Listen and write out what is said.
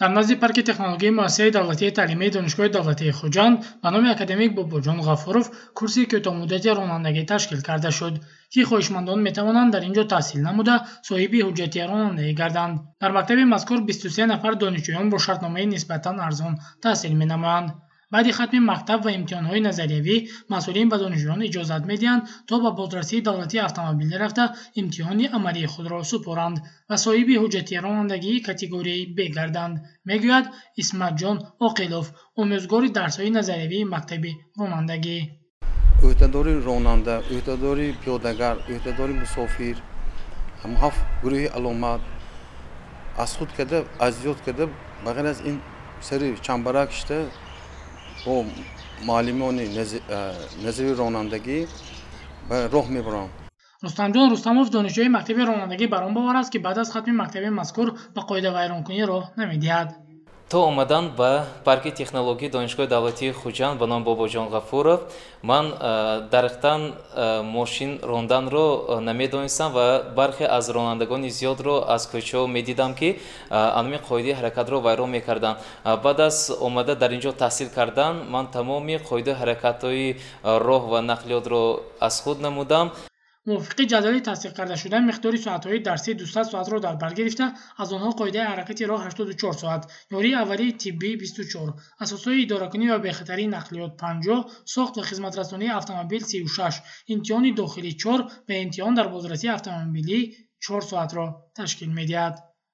дар назди парки технологии муассисаи давлатии таълимии донишгоҳи давлатии хуҷанд ба номи академик бобоҷон ғафуров курси кӯтоҳмуддати ронандагӣ ташкил карда шуд ки хоҳишмандон метавонанд дар ин ҷо таҳсил намуда соҳиби ҳуҷҷати ронандагӣ гарданд. Дар мактаби мазкур 23 нафар донишҷӯён бо шартномаи нисбатан арзон таҳсил менамоянд баъди хатми мактаб ва имтиҳонҳои назариявӣ масъулин ба донишҷӯён иҷозат медиҳанд то ба бозрасии давлатии автомобилӣ рафта имтиҳони амалии худро супоранд ва соҳиби ҳуҷҷати ронандагии категорияи б гарданд. Мегӯяд исматҷон оқилов омӯзгори дарсҳои назариявии мактаби ронандагӣ. Ӯҳдадори ронанда ӯҳдадори пиёдагар ӯҳдадори мусофир ҳафт гурӯҳи аломат аз худ карда азиёт карда ба ғайр аз ин сари чамбарак шида бо муаллимони назари ронандагӣ ба роҳ мебарам рустамҷон рустамов донишҷӯи мактаби ронандагӣ бар он бовар аст ки баъд аз хатми мактаби мазкур ба қоидавайронкунӣ роҳ намедиҳад то омадан ба парки технологии донишгоҳи давлатии хуҷанд ба номи бобоҷон ғафуров ман дарехтан мошин ронданро намедонистам ва бархе аз ронандагони зиёдро аз кӯчаҳо медидам ки ануми қоидаи ҳаракатро вайрон мекарданд баъд аз омада дар ин ҷо таҳсил кардан ман тамоми қоидаи ҳаракатҳои роҳ ва нақлиётро аз худ намудам мувофиқи ҷадвали тасдиқкардашуда миқдори соатҳои дарсӣ 200 соатро дар бар гирифта аз онҳо қоидаи ҳаракати роҳ 84 соат. ёрии аввалии тиббӣ 24 асосҳои идоракунӣ ва бехатарии нақлиёт 50 сохт ва хизматрасонии автомобил 36 имтиҳони дохилӣ 4 ва имтиҳон дар бозрасии автомобилӣ 4 соатро ташкил медиҳад